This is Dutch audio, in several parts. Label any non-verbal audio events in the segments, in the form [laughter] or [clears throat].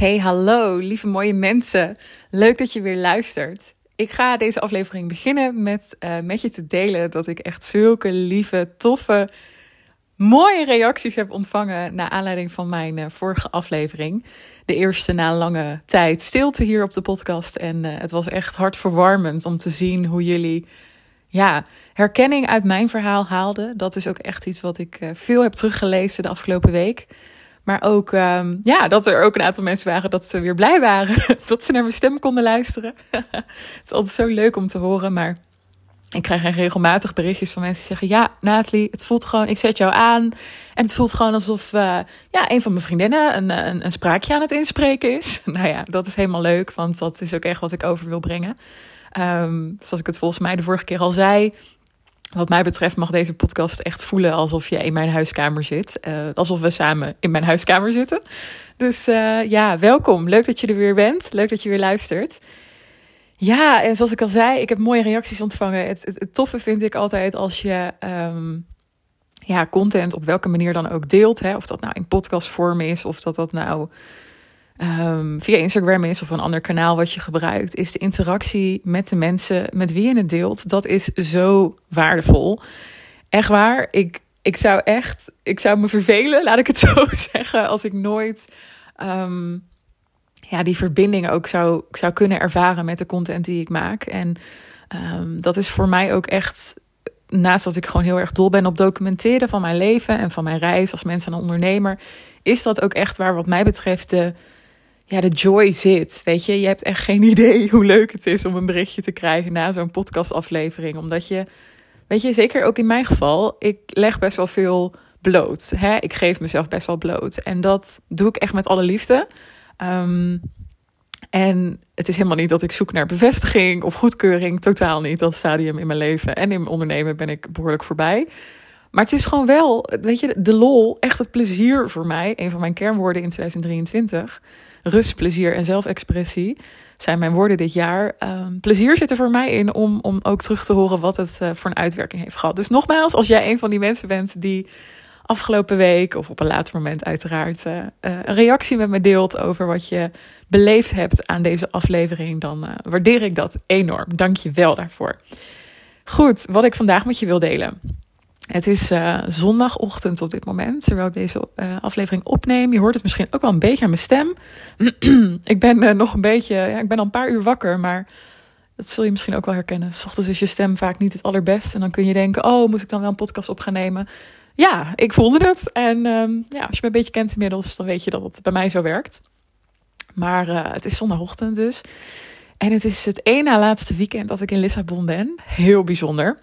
Hey, hallo, lieve mooie mensen. Leuk dat je weer luistert. Ik ga deze aflevering beginnen met uh, met je te delen dat ik echt zulke lieve, toffe, mooie reacties heb ontvangen naar aanleiding van mijn uh, vorige aflevering. De eerste na lange tijd stilte hier op de podcast. En uh, het was echt hartverwarmend om te zien hoe jullie ja, herkenning uit mijn verhaal haalden. Dat is ook echt iets wat ik veel heb teruggelezen de afgelopen week. Maar ook um, ja, dat er ook een aantal mensen waren dat ze weer blij waren. [laughs] dat ze naar mijn stem konden luisteren. [laughs] het is altijd zo leuk om te horen. Maar ik krijg regelmatig berichtjes van mensen die zeggen: Ja, Nathalie, het voelt gewoon, ik zet jou aan. En het voelt gewoon alsof uh, ja, een van mijn vriendinnen een, een, een spraakje aan het inspreken is. [laughs] nou ja, dat is helemaal leuk, want dat is ook echt wat ik over wil brengen. Um, zoals ik het volgens mij de vorige keer al zei, wat mij betreft mag deze podcast echt voelen alsof je in mijn huiskamer zit. Uh, alsof we samen in mijn huiskamer zitten. Dus uh, ja, welkom. Leuk dat je er weer bent. Leuk dat je weer luistert. Ja, en zoals ik al zei, ik heb mooie reacties ontvangen. Het, toffe vind ik altijd als je um, ja, content op welke manier dan ook deelt. Hè? Of dat nou in podcastvorm is, of dat dat nou um, via Instagram is of een ander kanaal wat je gebruikt, is de interactie met de mensen met wie je het deelt. Dat is zo waardevol. Echt waar. Ik, ik zou echt, ik zou me vervelen, laat ik het [laughs] zo zeggen, als ik nooit um, ja, die verbinding ook zou, zou kunnen ervaren met de content die ik maak. En um, dat is voor mij ook echt naast dat ik gewoon heel erg dol ben op documenteren van mijn leven en van mijn reis als mens en ondernemer, is dat ook echt waar, wat mij betreft, de, ja, de joy zit. Weet je, je hebt echt geen idee [laughs] hoe leuk het is om een berichtje te krijgen na zo'n podcastaflevering. Omdat je, weet je, zeker ook in mijn geval, ik leg best wel veel bloot. Hè? Ik geef mezelf best wel bloot. En dat doe ik echt met alle liefde. Um, en het is helemaal niet dat ik zoek naar bevestiging of goedkeuring. Totaal niet. Dat stadium in mijn leven en in mijn ondernemen ben ik behoorlijk voorbij. Maar het is gewoon wel, weet je, de lol, echt het plezier voor mij. Een van mijn kernwoorden in 2023 rust, plezier en zelfexpressie zijn mijn woorden dit jaar. Um, plezier zit er voor mij in om, om ook terug te horen wat het uh, voor een uitwerking heeft gehad. Dus nogmaals, als jij een van die mensen bent die afgelopen week of op een later moment uiteraard uh, uh, een reactie met me deelt over wat je beleefd hebt aan deze aflevering, dan waardeer ik dat enorm. Dank je wel daarvoor. Goed, wat ik vandaag met je wil delen. Het is uh, zondagochtend op dit moment, terwijl ik deze uh, aflevering opneem. Je hoort het misschien ook wel een beetje aan mijn stem. [clears throat] ik ben uh, nog een beetje, ja, ik ben al een paar uur wakker, maar dat zul je misschien ook wel herkennen. S ochtends is je stem vaak niet het allerbest. En dan kun je denken, oh, moet ik dan wel een podcast op gaan nemen? Ja, ik voelde het. En um, ja, als je me een beetje kent inmiddels, dan weet je dat het bij mij zo werkt. Maar het is zondagochtend dus. En het is het één na laatste weekend dat ik in Lissabon ben. Heel bijzonder.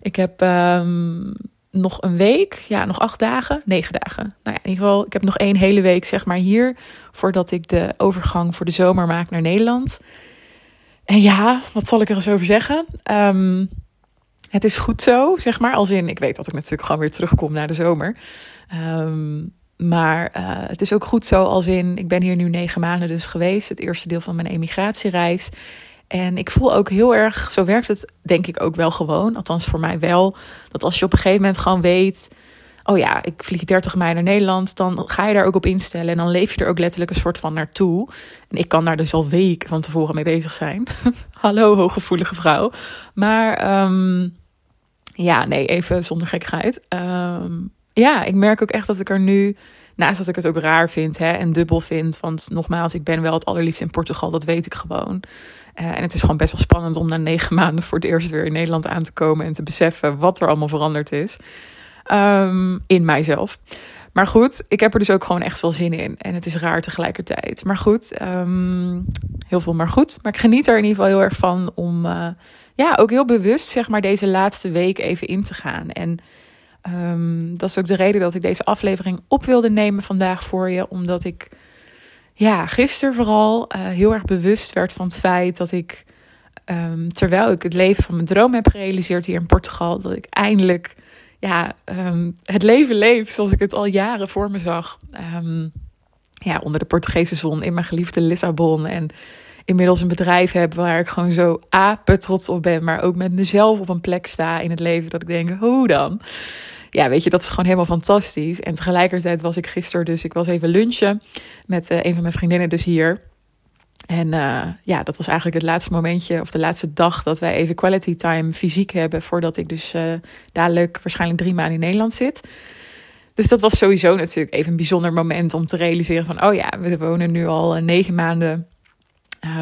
Ik heb um, nog een week, ja, nog acht dagen, negen dagen. Nou ja, in ieder geval, ik heb nog één hele week, zeg maar, hier. Voordat ik de overgang voor de zomer maak naar Nederland. En ja, wat zal ik er eens over zeggen? Um, het is goed zo, zeg maar. Als in, ik weet dat ik natuurlijk gewoon weer terugkom naar de zomer. Um, maar uh, het is ook goed zo als in, ik ben hier nu negen maanden dus geweest. Het eerste deel van mijn emigratiereis. En ik voel ook heel erg, zo werkt het denk ik ook wel gewoon. Althans voor mij wel. Dat als je op een gegeven moment gewoon weet. Oh ja, ik vlieg 30 mei naar Nederland. Dan ga je daar ook op instellen. En dan leef je er ook letterlijk een soort van naartoe. En ik kan daar dus al weken van tevoren mee bezig zijn. [laughs] Hallo, hooggevoelige vrouw. Maar um, ja, nee, even zonder gekkigheid. Um, ja, ik merk ook echt dat ik er nu, naast dat ik het ook raar vind hè, en dubbel vind, want nogmaals, ik ben wel het allerliefst in Portugal, dat weet ik gewoon. Uh, en het is gewoon best wel spannend om na negen maanden voor het eerst weer in Nederland aan te komen en te beseffen wat er allemaal veranderd is. Um, in mijzelf. Maar goed, ik heb er dus ook gewoon echt wel zin in. En het is raar tegelijkertijd. Maar goed, um, heel veel maar goed. Maar ik geniet er in ieder geval heel erg van om uh, ja, ook heel bewust zeg maar deze laatste week even in te gaan. En um, dat is ook de reden dat ik deze aflevering op wilde nemen vandaag voor je. Omdat ik ja, gisteren vooral uh, heel erg bewust werd van het feit dat ik, um, terwijl ik het leven van mijn droom heb gerealiseerd hier in Portugal, dat ik eindelijk ja, um, het leven leef zoals ik het al jaren voor me zag. ja, onder de Portugese zon in mijn geliefde Lissabon. En inmiddels een bedrijf heb waar ik gewoon zo apen trots op ben, maar ook met mezelf op een plek sta in het leven dat ik denk, hoe dan? Ja, weet je, dat is gewoon helemaal fantastisch. En tegelijkertijd was ik gisteren dus, ik was even lunchen met uh, een van mijn vriendinnen dus hier. En uh, ja, dat was eigenlijk het laatste momentje of de laatste dag dat wij even quality time fysiek hebben. Voordat ik dus uh, dadelijk waarschijnlijk drie maanden in Nederland zit. Dus dat was sowieso natuurlijk even een bijzonder moment om te realiseren van, oh ja, we wonen nu al negen maanden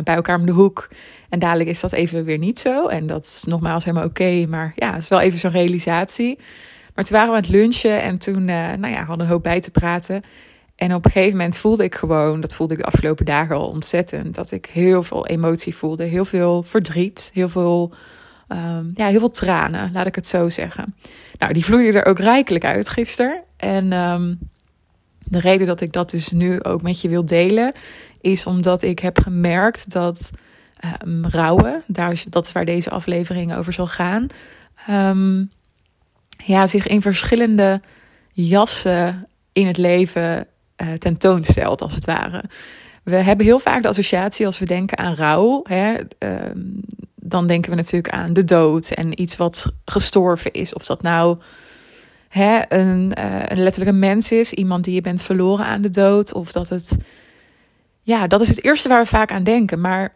bij elkaar om de hoek. En dadelijk is dat even weer niet zo. En dat is nogmaals helemaal oké. maar ja, het is wel even zo'n realisatie. Maar toen waren we aan het lunchen en toen uh, nou ja, hadden een hoop bij te praten. En op een gegeven moment voelde ik gewoon, dat voelde ik de afgelopen dagen al ontzettend, dat ik heel veel emotie voelde. Heel veel verdriet, heel veel, um, ja, heel veel tranen, laat ik het zo zeggen. Nou, die vloeiden er ook rijkelijk uit gisteren. En um, de reden dat ik dat dus nu ook met je wil delen, is omdat ik heb gemerkt dat um, rouwen, daar is, dat is waar deze aflevering over zal gaan, ja, zich in verschillende jassen in het leven uh, tentoonstelt, als het ware. We hebben heel vaak de associatie als we denken aan rouw. Hè, um, dan denken we natuurlijk aan de dood en iets wat gestorven is. Of dat nou hè, een, uh, een letterlijke mens is, iemand die je bent verloren aan de dood. Of dat het. Ja, dat is het eerste waar we vaak aan denken. Maar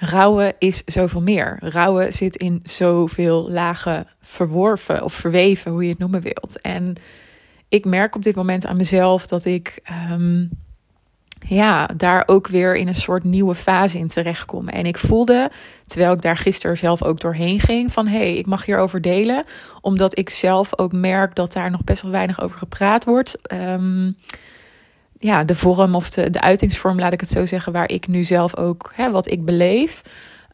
rouwen is zoveel meer. Rouwen zit in zoveel lagen verworven of verweven, hoe je het noemen wilt. En ik merk op dit moment aan mezelf dat ik. Um, ja, daar ook weer in een soort nieuwe fase in terechtkom. En ik voelde, terwijl ik daar gisteren zelf ook doorheen ging, van hé, hey, ik mag hierover delen. Omdat ik zelf ook merk dat daar nog best wel weinig over gepraat wordt. Um, ja, de vorm of de, de uitingsvorm, laat ik het zo zeggen, waar ik nu zelf ook, hè, wat ik beleef.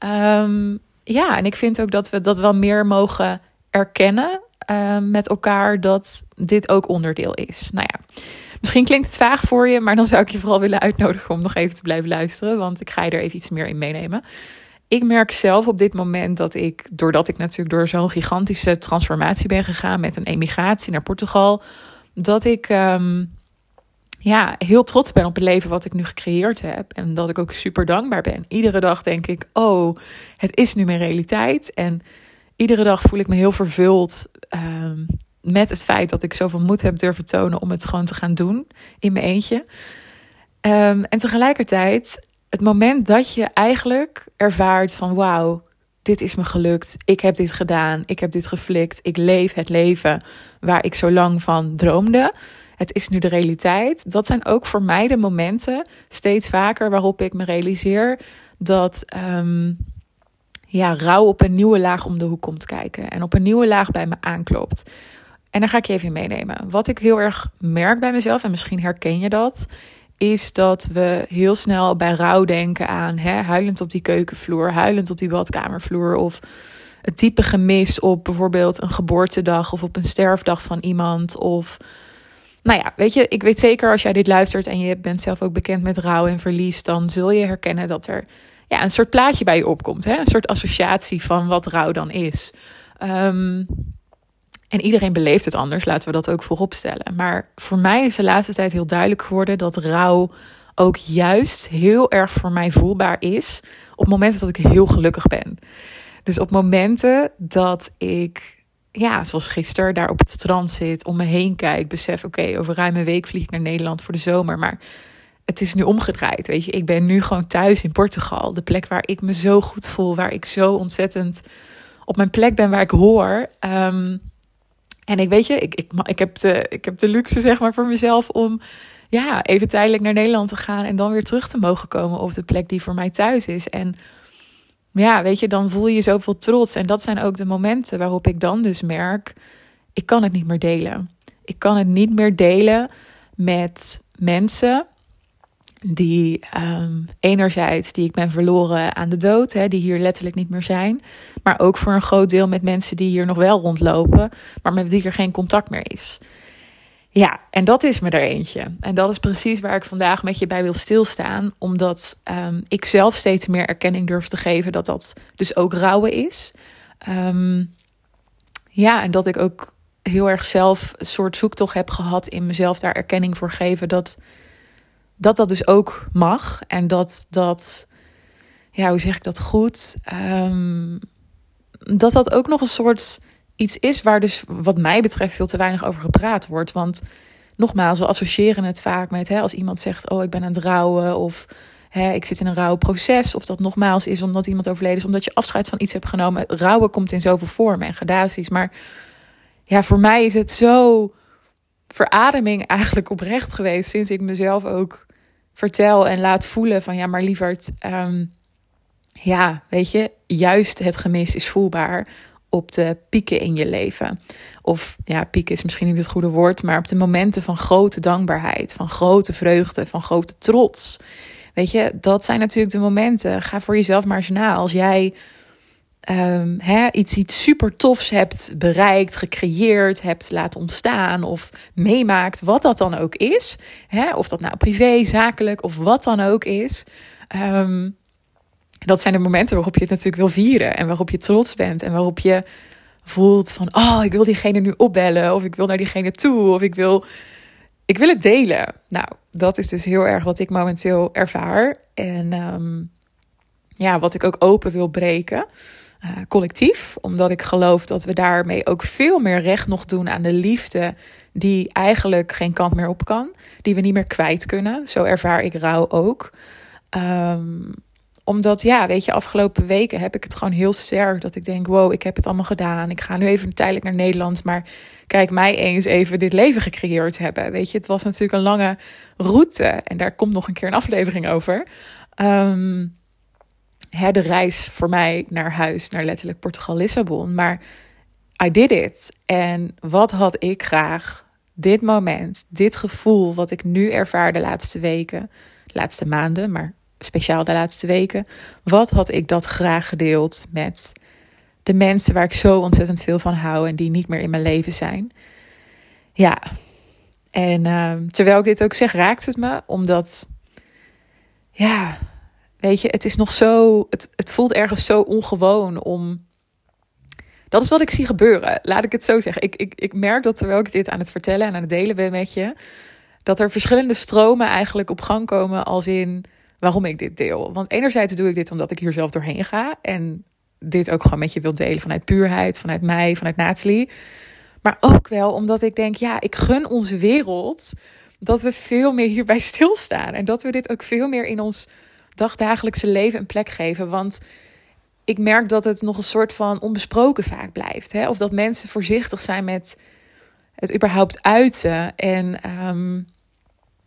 Um, ja, en ik vind ook dat we dat wel meer mogen erkennen uh, met elkaar, dat dit ook onderdeel is. Nou ja. Misschien klinkt het vaag voor je, maar dan zou ik je vooral willen uitnodigen om nog even te blijven luisteren, want ik ga je er even iets meer in meenemen. Ik merk zelf op dit moment dat ik, doordat ik natuurlijk door zo'n gigantische transformatie ben gegaan met een emigratie naar Portugal, dat ik um, ja, heel trots ben op het leven wat ik nu gecreëerd heb. En dat ik ook super dankbaar ben. Iedere dag denk ik, oh, het is nu mijn realiteit. En iedere dag voel ik me heel vervuld um, met het feit dat ik zoveel moed heb durven tonen om het gewoon te gaan doen in mijn eentje. Um, en tegelijkertijd, het moment dat je eigenlijk ervaart van wauw, dit is me gelukt, ik heb dit gedaan, ik heb dit geflikt, ik leef het leven waar ik zo lang van droomde. Het is nu de realiteit. Dat zijn ook voor mij de momenten, steeds vaker, waarop ik me realiseer dat um, ja, rouw op een nieuwe laag om de hoek komt kijken en op een nieuwe laag bij me aanklopt. En daar ga ik je even meenemen. Wat ik heel erg merk bij mezelf, en misschien herken je dat, is dat we heel snel bij rouw denken aan hè, huilend op die keukenvloer, huilend op die badkamervloer of het diepe gemis op bijvoorbeeld een geboortedag of op een sterfdag van iemand of nou ja, weet je, ik weet zeker als jij dit luistert en je bent zelf ook bekend met rouw en verlies, dan zul je herkennen dat er ja, een soort plaatje bij je opkomt. Hè? Een soort associatie van wat rouw dan is. Um, en iedereen beleeft het anders, laten we dat ook voorop stellen. Maar voor mij is de laatste tijd heel duidelijk geworden dat rouw ook juist heel erg voor mij voelbaar is op momenten dat ik heel gelukkig ben. Dus op momenten dat ik, ja, zoals gisteren, daar op het strand zit, om me heen kijk, besef: oké, over ruim een week vlieg ik naar Nederland voor de zomer. Maar het is nu omgedraaid. Weet je, ik ben nu gewoon thuis in Portugal, de plek waar ik me zo goed voel, waar ik zo ontzettend op mijn plek ben, waar ik hoor. Um, en ik weet je, ik, ik, ik, heb de, ik heb de luxe zeg maar voor mezelf om ja, even tijdelijk naar Nederland te gaan en dan weer terug te mogen komen op de plek die voor mij thuis is. En ja, weet je, dan voel je zoveel trots. En dat zijn ook de momenten waarop ik dan dus merk, ik kan het niet meer delen. Ik kan het niet meer delen met mensen die um, enerzijds die ik ben verloren aan de dood, hè, die hier letterlijk niet meer zijn, maar ook voor een groot deel met mensen die hier nog wel rondlopen, maar met wie er geen contact meer is. Ja, en dat is me er eentje. En dat is precies waar ik vandaag met je bij wil stilstaan, omdat um, ik zelf steeds meer erkenning durf te geven dat dat dus ook rouwen is. Um, ja, en dat ik ook heel erg zelf een soort zoektocht heb gehad in mezelf daar erkenning voor geven dat dat dat dus ook mag. En dat dat, ja, hoe zeg ik dat goed? Um, dat dat ook nog een soort iets is waar dus wat mij betreft veel te weinig over gepraat wordt. Want nogmaals, we associëren het vaak met hè, als iemand zegt: Oh, ik ben aan het rouwen. Of hè, ik zit in een rouwproces. Of dat nogmaals is omdat iemand overleden is, omdat je afscheid van iets hebt genomen. Rouwen komt in zoveel vormen en gradaties. Maar ja, voor mij is het zo verademing eigenlijk oprecht geweest. Sinds ik mezelf ook vertel en laat voelen van ja, maar lieverd. Um, ja, weet je, juist het gemis is voelbaar op de pieken in je leven. Of ja, pieken is misschien niet het goede woord, maar op de momenten van grote dankbaarheid, van grote vreugde, van grote trots. Weet je, dat zijn natuurlijk de momenten. Ga voor jezelf maar eens na. Als jij um, hè, iets, iets super tofs hebt bereikt, gecreëerd, hebt laten ontstaan of meemaakt, wat dat dan ook is. Hè, of dat nou privé, zakelijk of wat dan ook is. Um, dat zijn de momenten waarop je het natuurlijk wil vieren en waarop je trots bent en waarop je voelt van, oh, ik wil diegene nu opbellen of ik wil naar diegene toe of ik wil, ik wil het delen. Nou, dat is dus heel erg wat ik momenteel ervaar en um, ja, wat ik ook open wil breken. Uh, collectief, omdat ik geloof dat we daarmee ook veel meer recht nog doen aan de liefde die eigenlijk geen kant meer op kan, die we niet meer kwijt kunnen. Zo ervaar ik rouw ook. Um, omdat, ja, weet je, afgelopen weken heb ik het gewoon heel sterk. Dat ik denk, wow, ik heb het allemaal gedaan. Ik ga nu even tijdelijk naar Nederland. Maar kijk, mij eens even dit leven gecreëerd hebben. Weet je, het was natuurlijk een lange route. En daar komt nog een keer een aflevering over. Um, hè, de reis voor mij naar huis, naar letterlijk Portugal-Lissabon. Maar I did it. En wat had ik graag dit moment, dit gevoel wat ik nu ervaar de laatste weken, de laatste maanden, maar speciaal de laatste weken. Wat had ik dat graag gedeeld met de mensen waar ik zo ontzettend veel van hou en die niet meer in mijn leven zijn? Ja, en ehm, terwijl ik dit ook zeg, raakt het me, omdat, ja, weet je, het is nog zo, het, het voelt ergens zo ongewoon om. Dat is wat ik zie gebeuren, laat ik het zo zeggen. Ik, ik, ik merk dat terwijl ik dit aan het vertellen en aan het delen ben met je, dat er verschillende stromen eigenlijk op gang komen als in waarom ik dit deel. Want enerzijds doe ik dit omdat ik hier zelf doorheen ga en dit ook gewoon met je wil delen vanuit puurheid, vanuit mij, vanuit Natalie. Maar ook wel omdat ik denk, ja, ik gun onze wereld dat we veel meer hierbij stilstaan en dat we dit ook veel meer in ons dagdagelijkse leven een plek geven. Want ik merk dat het nog een soort van onbesproken vaak blijft. Hè? Of dat mensen voorzichtig zijn met het überhaupt uiten. En um,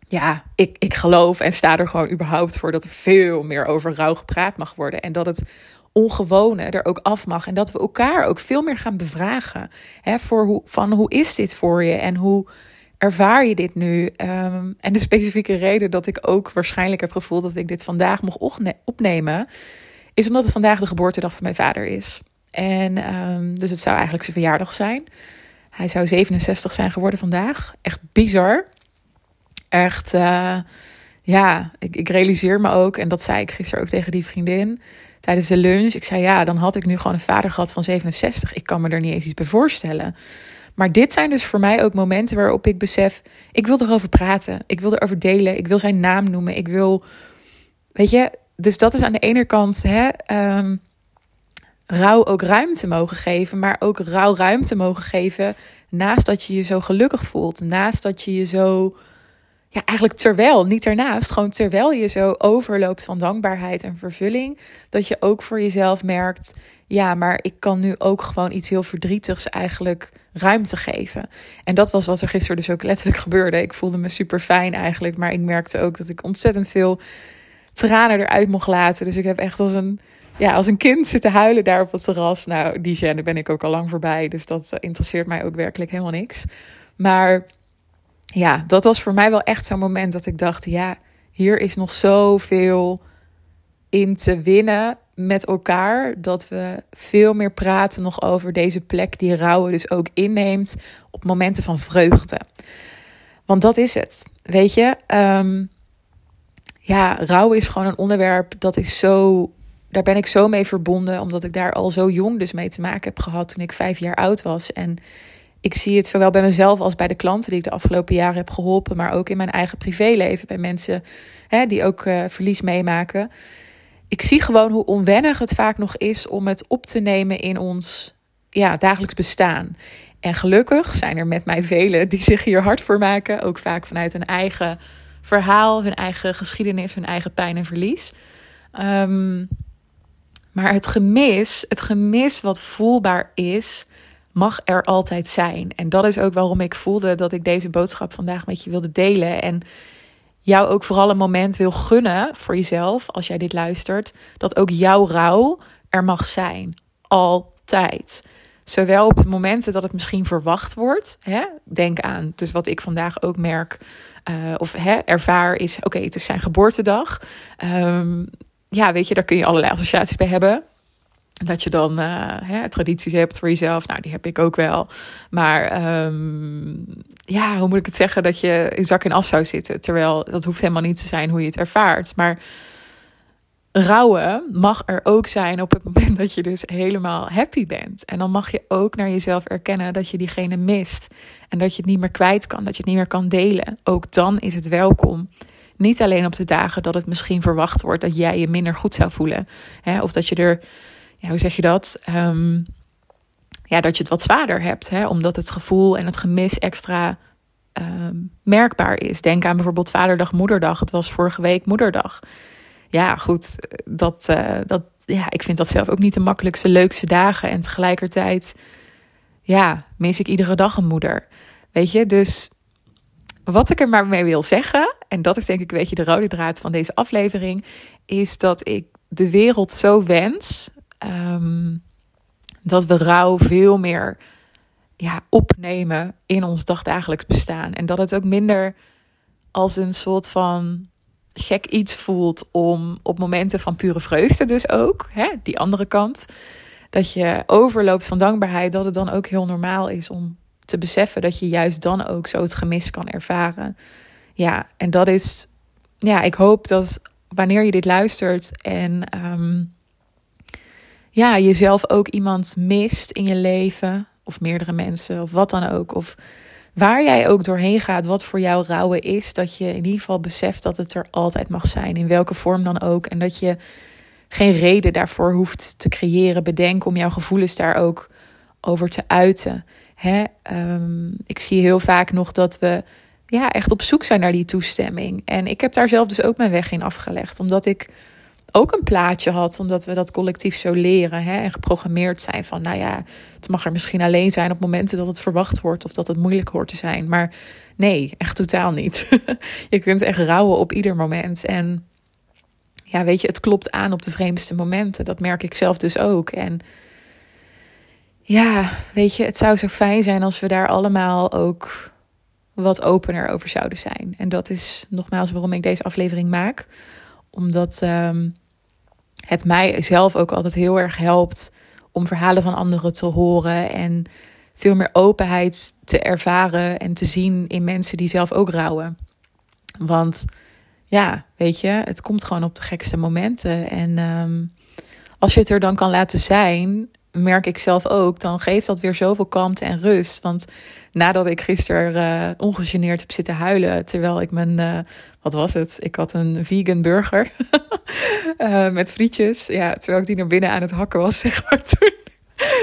ja, ik, ik geloof en sta er gewoon überhaupt voor dat er veel meer over rouw gepraat mag worden. En dat het ongewone er ook af mag. En dat we elkaar ook veel meer gaan bevragen. Hè, voor hoe, van hoe is dit voor je en hoe ervaar je dit nu? Um, en de specifieke reden dat ik ook waarschijnlijk heb gevoeld dat ik dit vandaag mocht opnemen, is omdat het vandaag de geboortedag van mijn vader is. En um, dus het zou eigenlijk zijn verjaardag zijn. Hij zou 67 zijn geworden vandaag. Echt bizar echt, uh, ja, ik, ik realiseer me ook, en dat zei ik gisteren ook tegen die vriendin tijdens de lunch. Ik zei, ja, dan had ik nu gewoon een vader gehad van 67. Ik kan me er niet eens iets bij voorstellen. Maar dit zijn dus voor mij ook momenten waarop ik besef, ik wil erover praten. Ik wil erover delen. Ik wil zijn naam noemen. Ik wil, weet je, dus dat is aan de ene kant, hè, um, rouw ook ruimte mogen geven, maar ook rouw ruimte mogen geven naast dat je je zo gelukkig voelt, naast dat je je zo ja, eigenlijk terwijl, niet ernaast, gewoon terwijl je zo overloopt van dankbaarheid en vervulling, dat je ook voor jezelf merkt, ja, maar ik kan nu ook gewoon iets heel verdrietigs eigenlijk ruimte geven. En dat was wat er gisteren dus ook letterlijk [laughs] gebeurde. Ik voelde me super fijn eigenlijk, maar ik merkte ook dat ik ontzettend veel tranen eruit mocht laten. Dus ik heb echt als een, ja, als een kind zitten huilen daar op het terras. Nou, die gene ben ik ook al lang voorbij, dus dat interesseert mij ook werkelijk helemaal niks. Maar ja, dat was voor mij wel echt zo'n moment dat ik dacht: ja, hier is nog zoveel in te winnen met elkaar. Dat we veel meer praten nog over deze plek die rouwen dus ook inneemt op momenten van vreugde. Want dat is het. Weet je, um, ja, rouw is gewoon een onderwerp dat is zo. Daar ben ik zo mee verbonden, omdat ik daar al zo jong dus mee te maken heb gehad toen ik vijf jaar oud was. En ik zie het zowel bij mezelf als bij de klanten die ik de afgelopen jaren heb geholpen, maar ook in mijn eigen privéleven bij mensen hè, die ook uh, verlies meemaken. Ik zie gewoon hoe onwennig het vaak nog is om het op te nemen in ons ja, dagelijks bestaan. En gelukkig zijn er met mij velen die zich hier hard voor maken. Ook vaak vanuit hun eigen verhaal, hun eigen geschiedenis, hun eigen pijn en verlies. Um, maar het gemis, het gemis wat voelbaar is, mag er altijd zijn. En dat is ook waarom ik voelde dat ik deze boodschap vandaag met je wilde delen. En jou ook vooral een moment wil gunnen voor jezelf, als jij dit luistert, dat ook jouw rouw er mag zijn. Altijd. Zowel op de momenten dat het misschien verwacht wordt. Hè? Denk aan, dus wat ik vandaag ook merk uh, of hè, ervaar is: oké, het is zijn geboortedag. Um, ja, weet je, daar kun je allerlei associaties bij hebben. Dat je dan hè, tradities hebt voor jezelf. Nou, die heb ik ook wel. Maar um, ja, hoe moet ik het zeggen? Dat je in zak en as zou zitten. Terwijl dat hoeft helemaal niet te zijn hoe je het ervaart. Maar rouwen mag er ook zijn op het moment dat je dus helemaal happy bent. En dan mag je ook naar jezelf erkennen dat je diegene mist. En dat je het niet meer kwijt kan. Dat je het niet meer kan delen. Ook dan is het welkom. Niet alleen op de dagen dat het misschien verwacht wordt dat jij je minder goed zou voelen. Hè? Of dat je er, ja, hoe zeg je dat? Um, ja, dat je het wat zwaarder hebt. Hè? Omdat het gevoel en het gemis extra um, merkbaar is. Denk aan bijvoorbeeld Vaderdag, Moederdag. Het was vorige week Moederdag. Ja, goed. Dat, uh, dat, ja, ik vind dat zelf ook niet de makkelijkste, leukste dagen. En tegelijkertijd, ja, mis ik iedere dag een moeder. Weet je, dus wat ik er maar mee wil zeggen, en dat is denk ik een beetje de rode draad van deze aflevering, is dat ik de wereld zo wens um, dat we rouw veel meer ja, opnemen in ons dagdagelijks bestaan. En dat het ook minder als een soort van gek iets voelt om op momenten van pure vreugde dus ook, hè, die andere kant, dat je overloopt van dankbaarheid, dat het dan ook heel normaal is om te beseffen dat je juist dan ook zo het gemis kan ervaren. Ja, en dat is, ja, ik hoop dat wanneer je dit luistert en um, ja, jezelf ook iemand mist in je leven, of meerdere mensen, of wat dan ook, of waar jij ook doorheen gaat, wat voor jou rouwen is, dat je in ieder geval beseft dat het er altijd mag zijn, in welke vorm dan ook, en dat je geen reden daarvoor hoeft te creëren, bedenken om jouw gevoelens daar ook over te uiten. Hè, um, ik zie heel vaak nog dat we ja, echt op zoek zijn naar die toestemming. En ik heb daar zelf dus ook mijn weg in afgelegd. Omdat ik ook een plaatje had, omdat we dat collectief zo leren hè, en geprogrammeerd zijn van, nou ja, het mag er misschien alleen zijn op momenten dat het verwacht wordt of dat het moeilijk hoort te zijn. Maar nee, echt totaal niet. [laughs] je kunt echt rouwen op ieder moment. En ja, weet je, het klopt aan op de vreemdste momenten. Dat merk ik zelf dus ook. En ja, weet je, het zou zo fijn zijn als we daar allemaal ook wat opener over zouden zijn. En dat is nogmaals waarom ik deze aflevering maak. Omdat um, het mij zelf ook altijd heel erg helpt om verhalen van anderen te horen en veel meer openheid te ervaren en te zien in mensen die zelf ook rouwen. Want ja, weet je, het komt gewoon op de gekste momenten. En um, als je het er dan kan laten zijn, merk ik zelf ook, dan geeft dat weer zoveel kalmte en rust. Want nadat ik gisteren uh, ongegeneerd heb zitten huilen, terwijl ik mijn, uh, wat was het? Ik had een vegan burger uh, [laughs] met frietjes. Ja, terwijl ik die naar binnen aan het hakken was, [laughs] zeg maar. Toen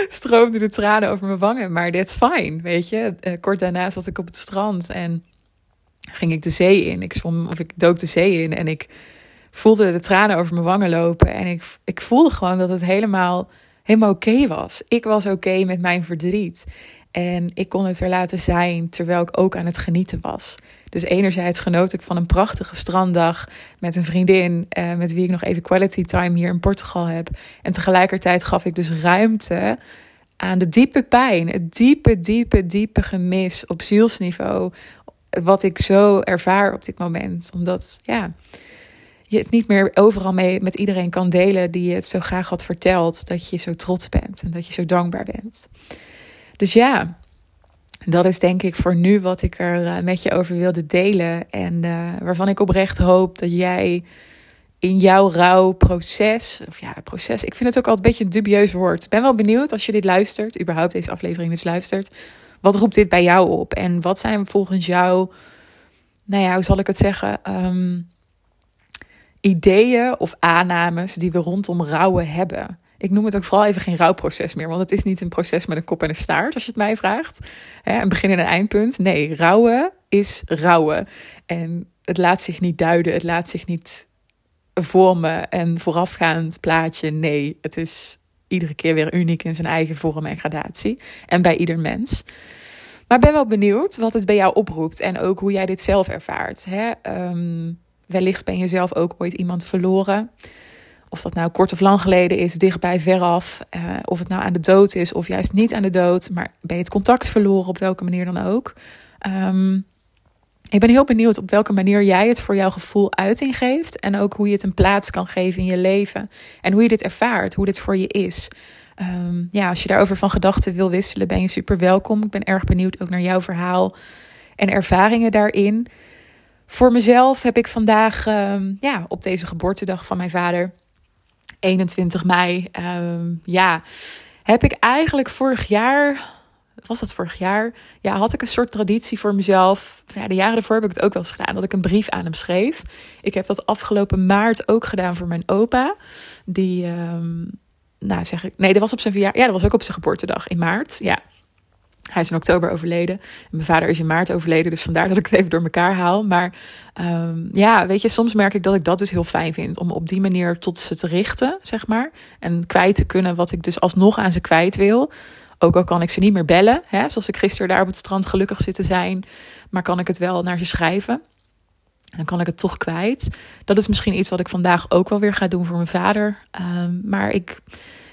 stroomden de tranen over mijn wangen. Maar that's fine, weet je. kort daarna zat ik op het strand en ging ik de zee in. Ik zwom, of ik dook de zee in en ik voelde de tranen over mijn wangen lopen. En ik, ik voelde gewoon dat het helemaal helemaal oké was. Ik was oké met mijn verdriet. En ik kon het er laten zijn terwijl ik ook aan het genieten was. Dus enerzijds genoot ik van een prachtige stranddag met een vriendin, eh, met wie ik nog even quality time hier in Portugal heb. En tegelijkertijd gaf ik dus ruimte aan de diepe pijn, het diepe, diepe, diepe gemis op zielsniveau. Wat ik zo ervaar op dit moment. Omdat, ja, je het niet meer overal mee met iedereen kan delen die je het zo graag had verteld. Dat je zo trots bent en dat je zo dankbaar bent. Dus ja, dat is denk ik voor nu wat ik er eh, met je over wilde delen. En uh, waarvan ik oprecht hoop dat jij in jouw rouwproces, of ja, proces, ik vind het ook altijd een beetje een dubieus woord. Ik ben wel benieuwd als je dit luistert, überhaupt deze aflevering dus luistert. Wat roept dit bij jou op? En wat zijn volgens jou, nou ja, hoe zal ik het zeggen? Um, ideeën of aannames die we rondom rouwen hebben. Ik noem het ook vooral even geen rouwproces meer, want het is niet een proces met een kop en een staart, als je het mij vraagt. een begin en een eindpunt. Nee, rouwen is rouwen. En het laat zich niet duiden, het laat zich niet vormen en voorafgaand plaatje. Nee, het is iedere keer weer uniek in zijn eigen vorm en gradatie. En bij ieder mens. Maar ben wel benieuwd wat het bij jou oproept en ook hoe jij dit zelf ervaart. Hè? Ehm, wellicht ben je zelf ook ooit iemand verloren. Of dat nou kort of lang geleden is, dichtbij, veraf. Uh, of het nou aan de dood is of juist niet aan de dood. Maar ben je het contact verloren op welke manier dan ook. Um, ik ben heel benieuwd op welke manier jij het voor jouw gevoel uiting geeft. En ook hoe je het een plaats kan geven in je leven. En hoe je dit ervaart, hoe dit voor je is. Ehm, ja, als je daarover van gedachten wil wisselen, ben je super welkom. Ik ben erg benieuwd ook naar jouw verhaal en ervaringen daarin. Voor mezelf heb ik vandaag, ehm, ja, op deze geboortedag van mijn vader, 21 mei, ehm, ja, heb ik eigenlijk vorig jaar was dat vorig jaar? Ja, had ik een soort traditie voor mezelf. Ja, de jaren ervoor heb ik het ook wel eens gedaan, dat ik een brief aan hem schreef. Ik heb dat afgelopen maart ook gedaan voor mijn opa. Die, um, nou zeg ik, nee, dat was op zijn verjaardag. Ja, dat was ook op zijn geboortedag in maart. Ja, hij is in oktober overleden. En mijn vader is in maart overleden. Dus vandaar dat ik het even door elkaar haal. Maar um, ja, weet je, soms merk ik dat ik dat dus heel fijn vind. Om op die manier tot ze te richten, zeg maar. En kwijt te kunnen wat ik dus alsnog aan ze kwijt wil. Ook al kan ik ze niet meer bellen, hè, zoals ik gisteren daar op het strand gelukkig zit te zijn, maar kan ik het wel naar ze schrijven. Dan kan ik het toch kwijt. Dat is misschien iets wat ik vandaag ook wel weer ga doen voor mijn vader. Um, maar ik,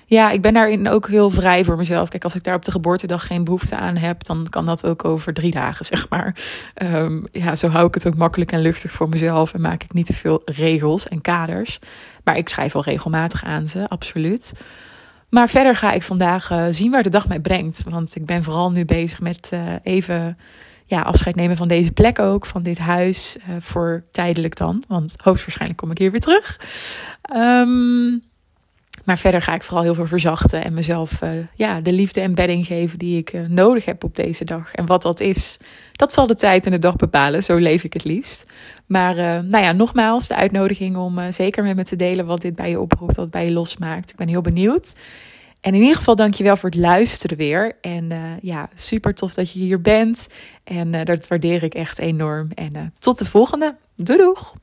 ja, ik ben daarin ook heel vrij voor mezelf. Kijk, als ik daar op de geboortedag geen behoefte aan heb, dan kan dat ook over drie dagen, [laughs] zeg maar. Um, ja, zo hou ik het ook makkelijk en luchtig voor mezelf en maak ik niet te veel regels en kaders. Maar ik schrijf wel regelmatig aan ze, absoluut. Maar verder ga ik vandaag uh, zien waar de dag mij brengt. Want ik ben vooral nu bezig met uh, even ja, afscheid nemen van deze plek ook, van dit huis, uh, voor tijdelijk dan. Want hoogstwaarschijnlijk kom ik hier weer terug. Um, maar verder ga ik vooral heel veel verzachten en mezelf uh, ja, de liefde en bedding geven die ik uh, nodig heb op deze dag. En wat dat is, dat zal de tijd en de dag bepalen. Zo leef ik het liefst. Maar uh, nou ja, nogmaals, de uitnodiging om zeker met me te delen wat dit bij je oproept, wat bij je losmaakt. Ik ben heel benieuwd. En in ieder geval dankjewel voor het luisteren weer. En ja, super tof dat je hier bent. En dat waardeer ik echt enorm. En tot de volgende. Doei doeg!